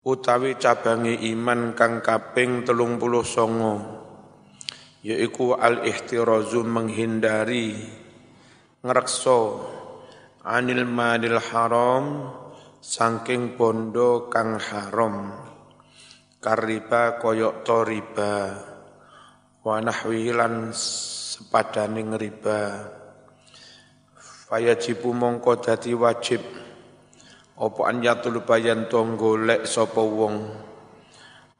utawi cabangi iman kang kaping telung puluh songo yaiku al ihtirazu menghindari ngrekso anil madil haram saking bondo kang haram. Kariba koyok to riba wa nahwihi lan sepadaning riba fayajibu mongko dadi wajib apa an yatul bayan to golek sapa wong?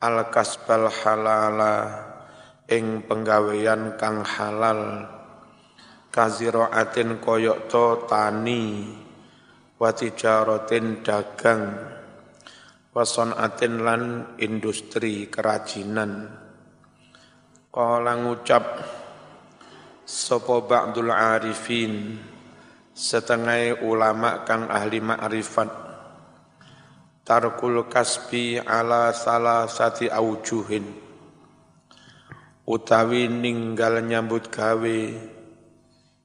Al kasbal halala ing penggawean kang halal. Kaziraatin koyok to tani wa tijaratin dagang. Wa atin lan industri kerajinan. Qala ngucap sapa ba'dul arifin? Setengah ulama kang ahli ma'rifat tarkul kasbi ala salah sati aujuhin. Utawi ninggal nyambut gawe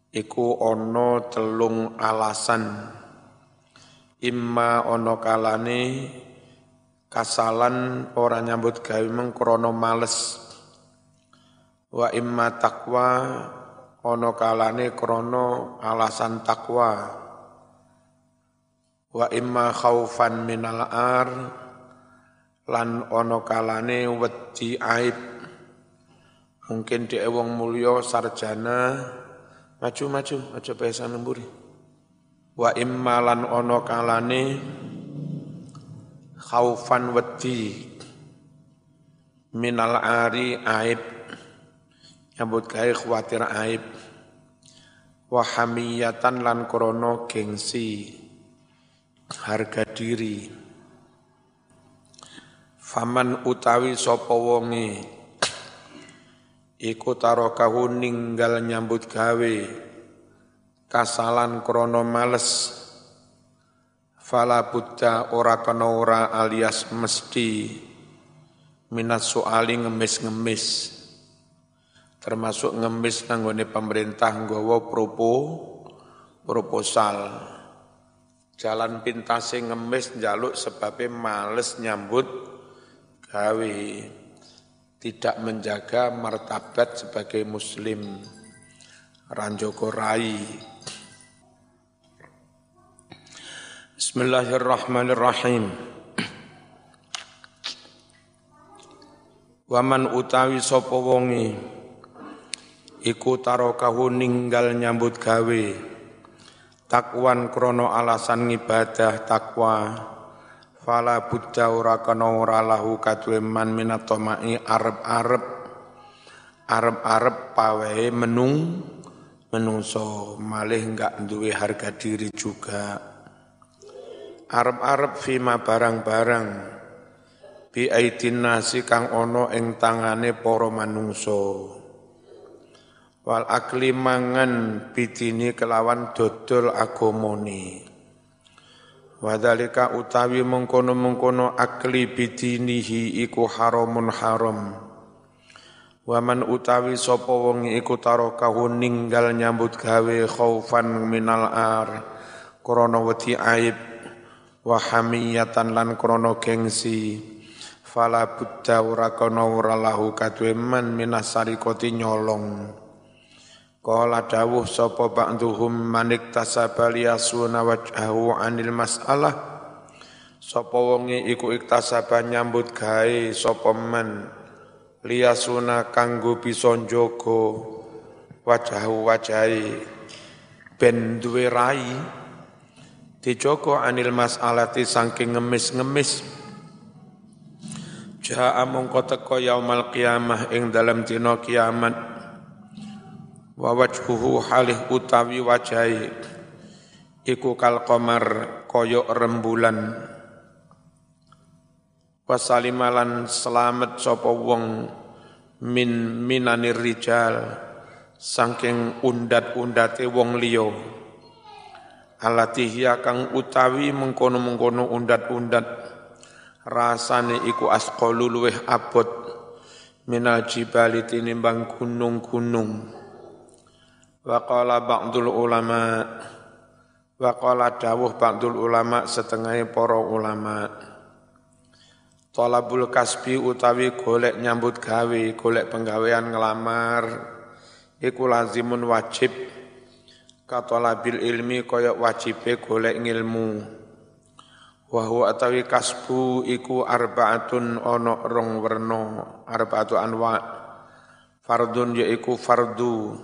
iku ono telung alasan. Imma ono kalane kasalan ora nyambut gawe mengkrono males. Wa imma takwa ono kalane krono alasan takwa wa imma khaufan minal ar lan ono kalane wedi aib. Mungkin di wong mulya sarjana maju maju aja pesa nemburi. Wa imma lan ono kalane khaufan wedi minal ari aib. Nyambut gawe khawatir aib. Wa hamiyatan lan krono gengsi harga diri. Faman utawi sapa wonge? Iku tarakahu ninggal nyambut gawe. Kasalan krono males. Fala buddha ora kena ora alias mesti minas soali ngemis-ngemis. Termasuk ngemis nanggone pemerintah nggawa propo proposal Jalan pintase ngemis njaluk sebabnya males nyambut gawe. Tidak menjaga martabat sebagai muslim. Ranjoko Rai. Bismillahirrahmanirrahim. Waman utawi sapa wonge iku tarokahu ninggal nyambut gawe takwan krono alasan ngibadah takwa fala buddha ora kana ora lahu kadue man minatomai arep-arep. Arep-arep pawehe menung menungso malih enggak duwe harga diri juga. Arep-arep fima barang-barang bi aidin nasi kang ono ing tangane para manungso wal akli mangan bidini kelawan dodol agamane wadalika utawi mengkono-mengkono akli bidinihi iku haramun haram. Waman utawi sapa wong iku tarakahu ninggal nyambut gawe khaufan minal ar krana wedi aib wa hamiyatan lan krana gengsi. Fala buddha ora kana ora lahu kadwe man minasarikoti nyolong Qala dawuh sapa ba'duhum manik tasabal yasuna wajhahu anil mas'alah. Sapa wonge iku iktasaba nyambut gawe sapa man liyasuna kanggo bisa njaga wajahu wajahi ben duwe rai dijaga anil mas'alati saking ngemis-ngemis. Ja'a mongko teko yaumal qiyamah ing dalam dina kiamat wa wajhuhu halih utawi wajahi iku kal qamar koyok rembulan. Wasalimalan selamat sapa wong min minanir rijal saking undat-undate wong liya. Alatihya kang utawi mengkono-mengkono undat-undat rasane iku asqalu luweh abot minal jibali tinimbang gunung-gunung Wa qala ba'dul ulama wa qala dawuh ba'dul ulama setengah para ulama Tolabul kasbi utawi golek nyambut gawe, golek penggawean ngelamar, iku lazimun wajib katolabil ilmi kaya wajibe golek ngilmu. Wahu atawi kasbu iku arbaatun ono rong werno, arbaatu anwa. Fardun yaiku fardu.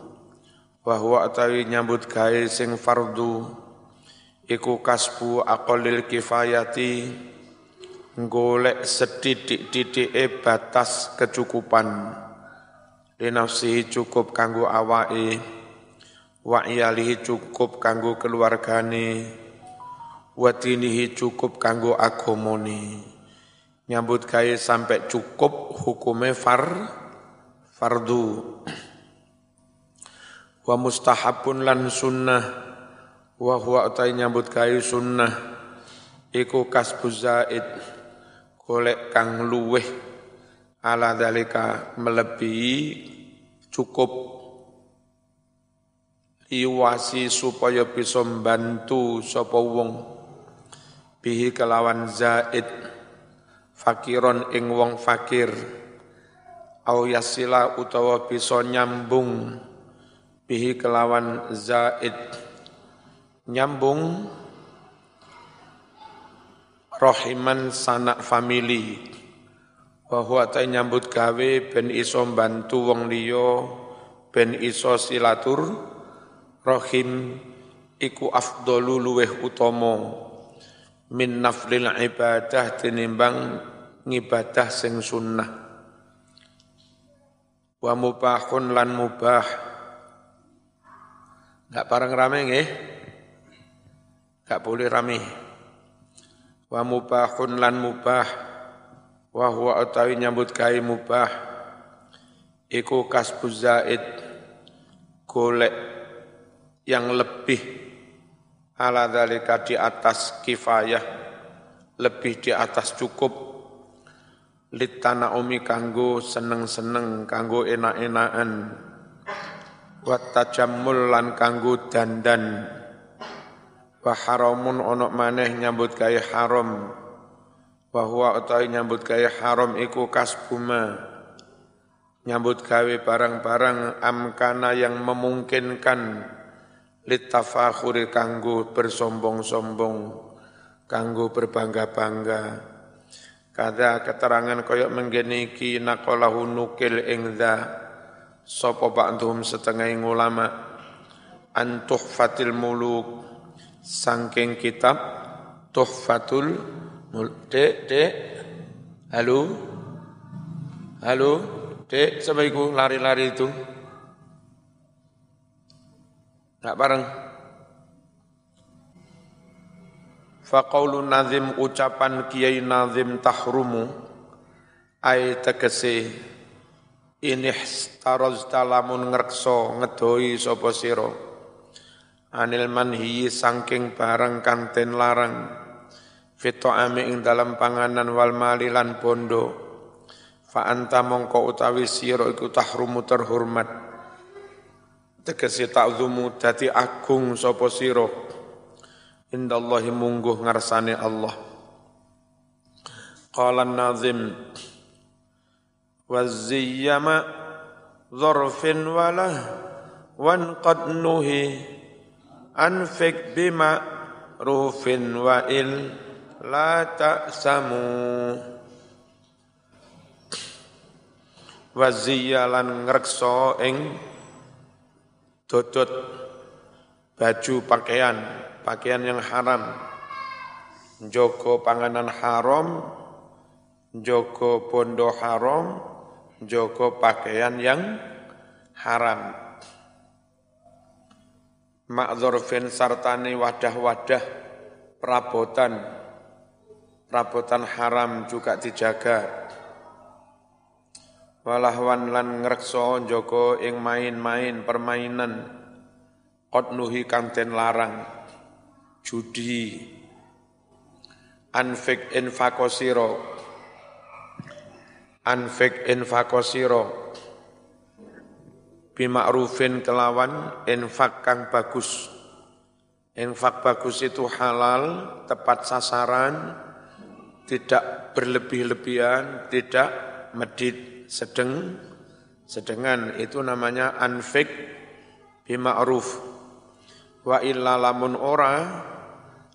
Wahu atawi nyambut gawe sing fardu, iku kasbu akolil kifayati, golek sedidik e batas kecukupan. Linafsihi cukup kanggo awake wa cukup kanggo keluargane wa cukup kanggo agamane. Nyambut gawe sampai cukup hukume far fardu wa mustahabun lan sunnah. Wa huwa utai nyambut gawe sunnah. Iku kasbuz zaid. Golek kang luweh. Ala dalika melebihi. Cukup. Liwasi supaya bisa membantu sapa wong. Bihi kelawan zaid. Fakiron ing wong fakir. Au yasila utawa bisa nyambung bihi kelawan zaid. Nyambung rohiman sanak famili. Bahwa ta nyambut gawe ben iso bantu wong liya ben iso silatur. Rohim iku afdalu luweh utama. Min naflil ibadah tinimbang ngibadah sing sunnah. Wa mubahun lan mubah Gak parang rame nggih? Gak boleh rame. Wa mubahun lan mubah. Wa huwa utawi nyambut gawe mubah. Iku kasbu zaid. Golek yang lebih ala dalika di atas kifayah. Lebih di atas cukup. Litana umi kanggo seneng-seneng kanggo enak-enakan wa tajammul lan kanggo dandan. Wa haramun ono maneh nyambut gawe haram. Bahwa utawi nyambut gawe haram iku kasbuma nyambut gawe barang-barang amkana yang memungkinkan. Litafakhuri kanggo bersombong-sombong kanggo berbangga-bangga. Kada keterangan koyok menggeniki nakolahu nukil ing dha sapa ba'dhum setengah ulama. Antuh fatil muluk. Sangking kitab Tuhfatul Dek, dek. Halo? Halo? Dek, siapa itu lari-lari itu? Enggak bareng? Faqaulu nazim ucapan kiai nazim tahrumu. Ay tegese inih taroz talamun ngrekso ngedoi sopo siro anil manhi sangking barang kang ten larang. Fito ame ing dalam panganan wal mali lan bondo. Fa anta mongko utawi sira iku tahrumu terhormat. Tegese ta'zumu dadi agung sapa sira. Indallahi mungguh ngarsane Allah. Qala nazim wazziyama zarfin wala wan qad nuhi anfik bima rufin wa il la ta'samu wa ziyalan ngrekso ing dodot baju pakaian pakaian yang haram joko panganan haram joko bondo haram joko pakaian yang haram. Ma'dzurfin sartani wadah-wadah perabotan. Perabotan haram juga dijaga. Walahwan lan ngrekso joko ing main-main permainan. Qadnuhi kanten larang. Judi. Anfik infakosiro anfik infakosiro bima'rufin kelawan infak kang bagus. Infak bagus itu halal, tepat sasaran, tidak berlebih-lebihan, tidak medit, sedeng, sedengan itu namanya anfik bima'ruf. Wa illa lamun ora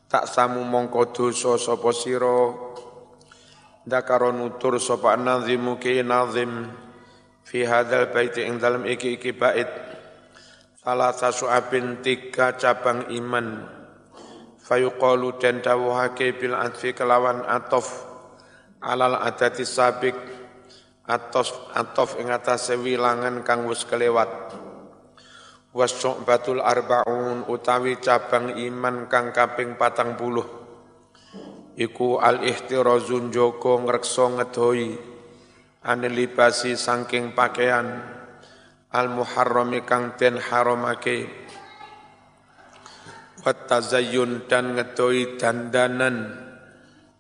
tak samu mongko dosa sapa sira dakaro nutur sapa nazimu ki nazim. Fi hadzal bait ing dalem iki iki bait. Salah sasuabin tiga cabang iman. Fayuqalu dan dawuhake bil atfi kelawan atof. Alal adati sabik. Atos atof ing atase wilangan kang wis kelewat. Batul arbaun utawi cabang iman kang kaping patang puluh iku al ihtirazun joko ngrekso ngedoi anilibasi sangking pakaian al muharrami kang den haramake. Wat tazayyun dan ngedoi dandanan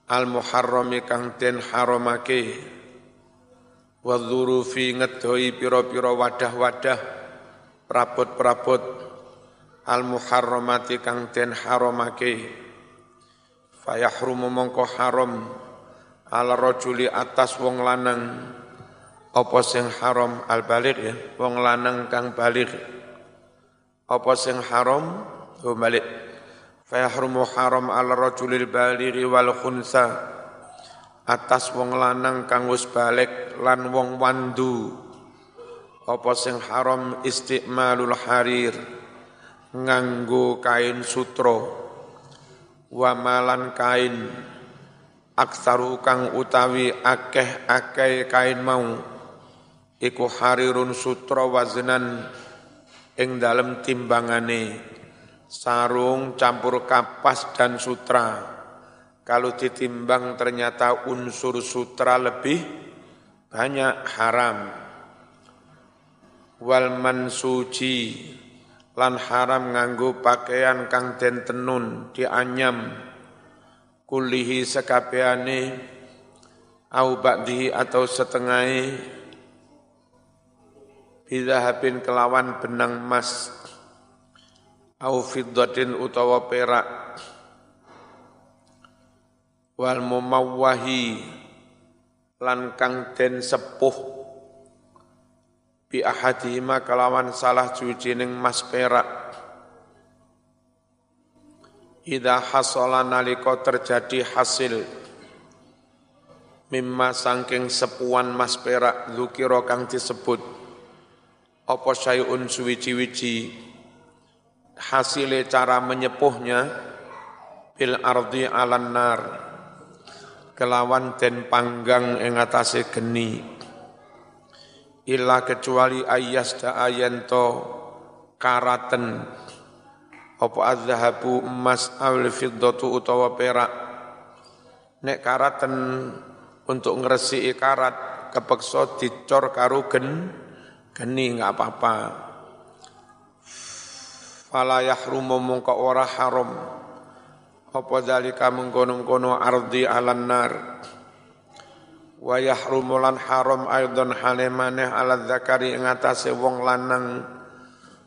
al muharrami kang den haramake. Wa dzurufi ngedoi pira-pira wadah-wadah prabot-prabot al muharramati kang den haramake fayahrumu mongko haram al rajuli atas wong lanang. Apa sing haram al balik ya? Wong lanang kang balik. Apa sing haram? Oh balik. Fayahrumu haram al rajulil balighi wal khunsa. Atas wong lanang kang wis balik lan wong wandu. Apa sing haram? Istimalul harir. Nganggo kain sutro wa malan kain. Aksaru kang utawi akeh-akeh kain mau. Iku harirun sutro waznan ing dalem timbangane. Sarung campur kapas dan sutra. Kalau ditimbang ternyata unsur sutra lebih banyak haram. Wal mansuji lan haram nganggo pakaian kang den tenun dianyam. Kulihi sekabehane au ba'dihi atau setengahe bidahabin kelawan benang emas. Au fiddatin utawa perak. Wal mumawwahi lan kang den sepuh bi ahadihima kalawan salah ning mas perak. Ida hasala nalika terjadi hasil. Mimma sangking sepuan mas perak zukira kang disebut. Apa syai'un suwici-wici hasile cara menyepuhnya. Bil ardi alan nar. Kelawan den panggang ing atase geni illa kecuali ayas da ayanto karaten. Apa azhabu emas awil fiddatu utawa perak. Nek karaten untuk ngresi karat kepeksa dicor karo gen geni enggak apa-apa. Fala yahrumu mungka ora haram. Apa dalika mengkono-kono ardi alan nar wa yahrumu lan haram aidon hale maneh ala zakari ing atase wong lanang.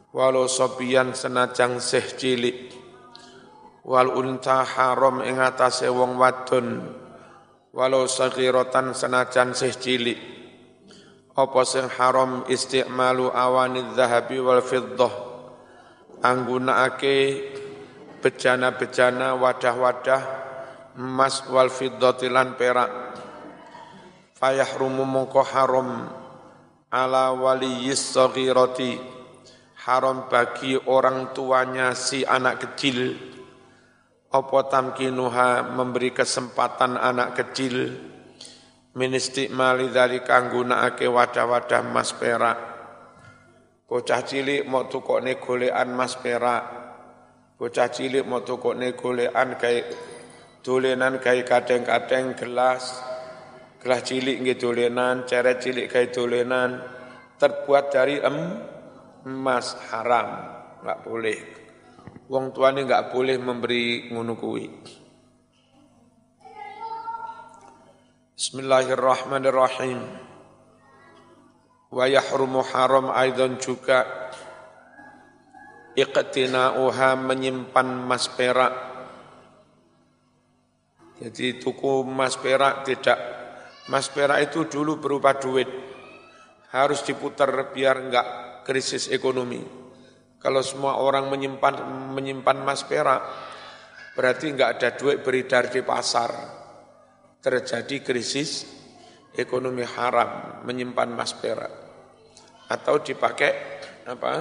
Walau sobian senajang seh cilik. Wal unta haram ing atase wong wadon. Walau saghiratan senajan seh cilik. Apa sing haram istimalu awani dzahabi wal fiddah? Anggunakake bejana-bejana wadah-wadah emas wal fiddati lan perak fayahrumu mongko haram ala waliyis saghirati haram bagi orang tuanya si anak kecil. Apa tamkinuha memberi kesempatan anak kecil? Min istiqmali dari gunakake wadah-wadah mas perak. Bocah cilik mau tukokne golekan mas perak. Bocah cilik mau tukokne golekan kayak dolenan kayak kadeng-kadeng gelas Gelas cilik nggih dolenan, ceret cilik kayak dolenan terbuat dari em, emas haram, enggak boleh. Wong tuane enggak boleh memberi ngono kuwi. Bismillahirrahmanirrahim. Wa yahrumu haram aidan juga iqtina'uha menyimpan mas perak Jadi tuku emas perak tidak. Emas perak itu dulu berupa duit. Harus diputar biar enggak krisis ekonomi. Kalau semua orang menyimpan menyimpan emas perak, berarti enggak ada duit beredar di pasar. Terjadi krisis ekonomi haram menyimpan emas perak. Atau dipakai apa?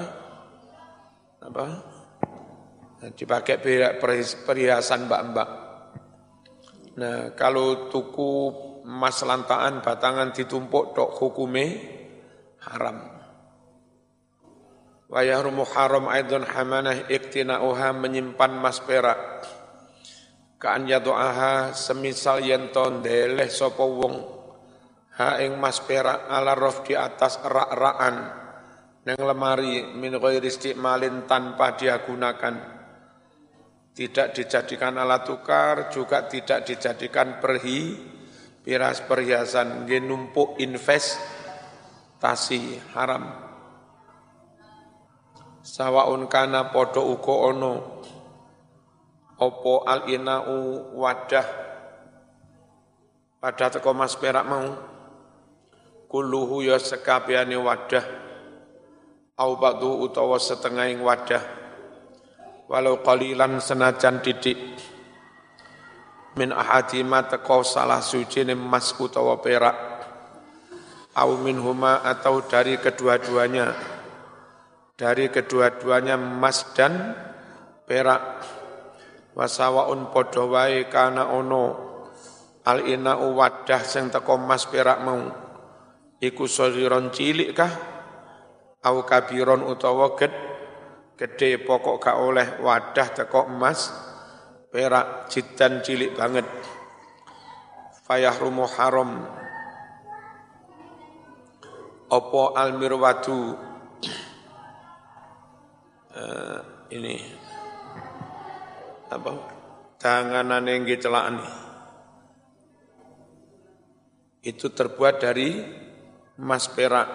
Apa? Dipakai perhiasan mbak-mbak Nah, kalau tuku emas lantaan batangan ditumpuk tok hukume haram. Wa yahrumu haram aidon hamanah iktina'uha menyimpan emas perak. Ka'an yadu'aha semisal yen deleh sapa wong ha ing mas perak ala rof di atas rak-rakan neng lemari min ghairi istimalin tanpa dia gunakan tidak dijadikan alat tukar, juga tidak dijadikan perhi, piras perhiasan, genumpuk investasi haram. Sawaun kana podo uko ono, opo al inau wadah, pada teko mas perak mau, kuluhu ya sekabiani wadah, au badu utawa setengah wadah, walau qalilan senajan didik min ahadima teko salah suci emas utawa perak. Au huma atau dari kedua-duanya. Dari kedua-duanya emas dan perak. Wasawaun padha wae kana ono. Al ina wadah sing teko emas perak mau. Iku sagiron cilik kah? Au kabiron utawa gede gede pokok gak oleh wadah teko emas perak jidan cilik banget. Fayahrumu haram. Opo almirwatu uh, ini. Apa? Tanganan yang celaan itu terbuat dari emas perak.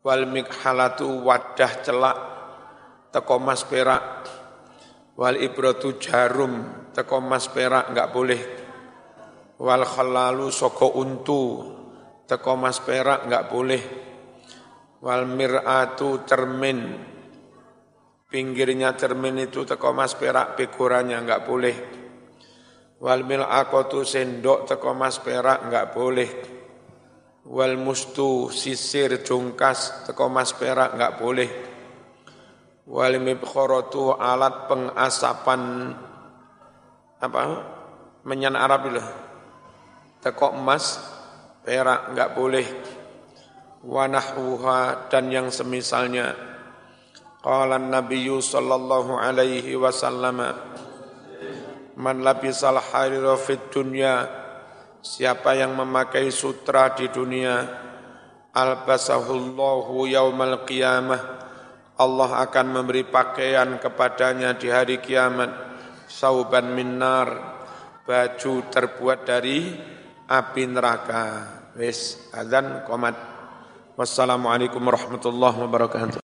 Wal mikhalatu wadah celak. Teko mas perak wal ibratu jarum teko mas perak enggak boleh. Wal khalalu soko untu teko mas perak enggak boleh. Wal mir'atu cermin pinggirnya cermin itu teko mas perak pikurannya enggak boleh. Wal mil'aqatu sendok teko mas perak enggak boleh. Wal mustu sisir jungkas teko mas perak enggak boleh wal mibkharatu alat pengasapan apa menyan Arab itu. Teko emas perak enggak boleh. Wanahwuha dan yang semisalnya. Qala nabiyyu sallallahu alaihi wasallam man labisal harira fid dunya siapa yang memakai sutra di dunia albasahullahu yaumal qiyamah Allah akan memberi pakaian kepadanya di hari kiamat. Sauban minar baju terbuat dari api neraka. Wis adzan qomat wassalamualaikum warahmatullahi wabarakatuh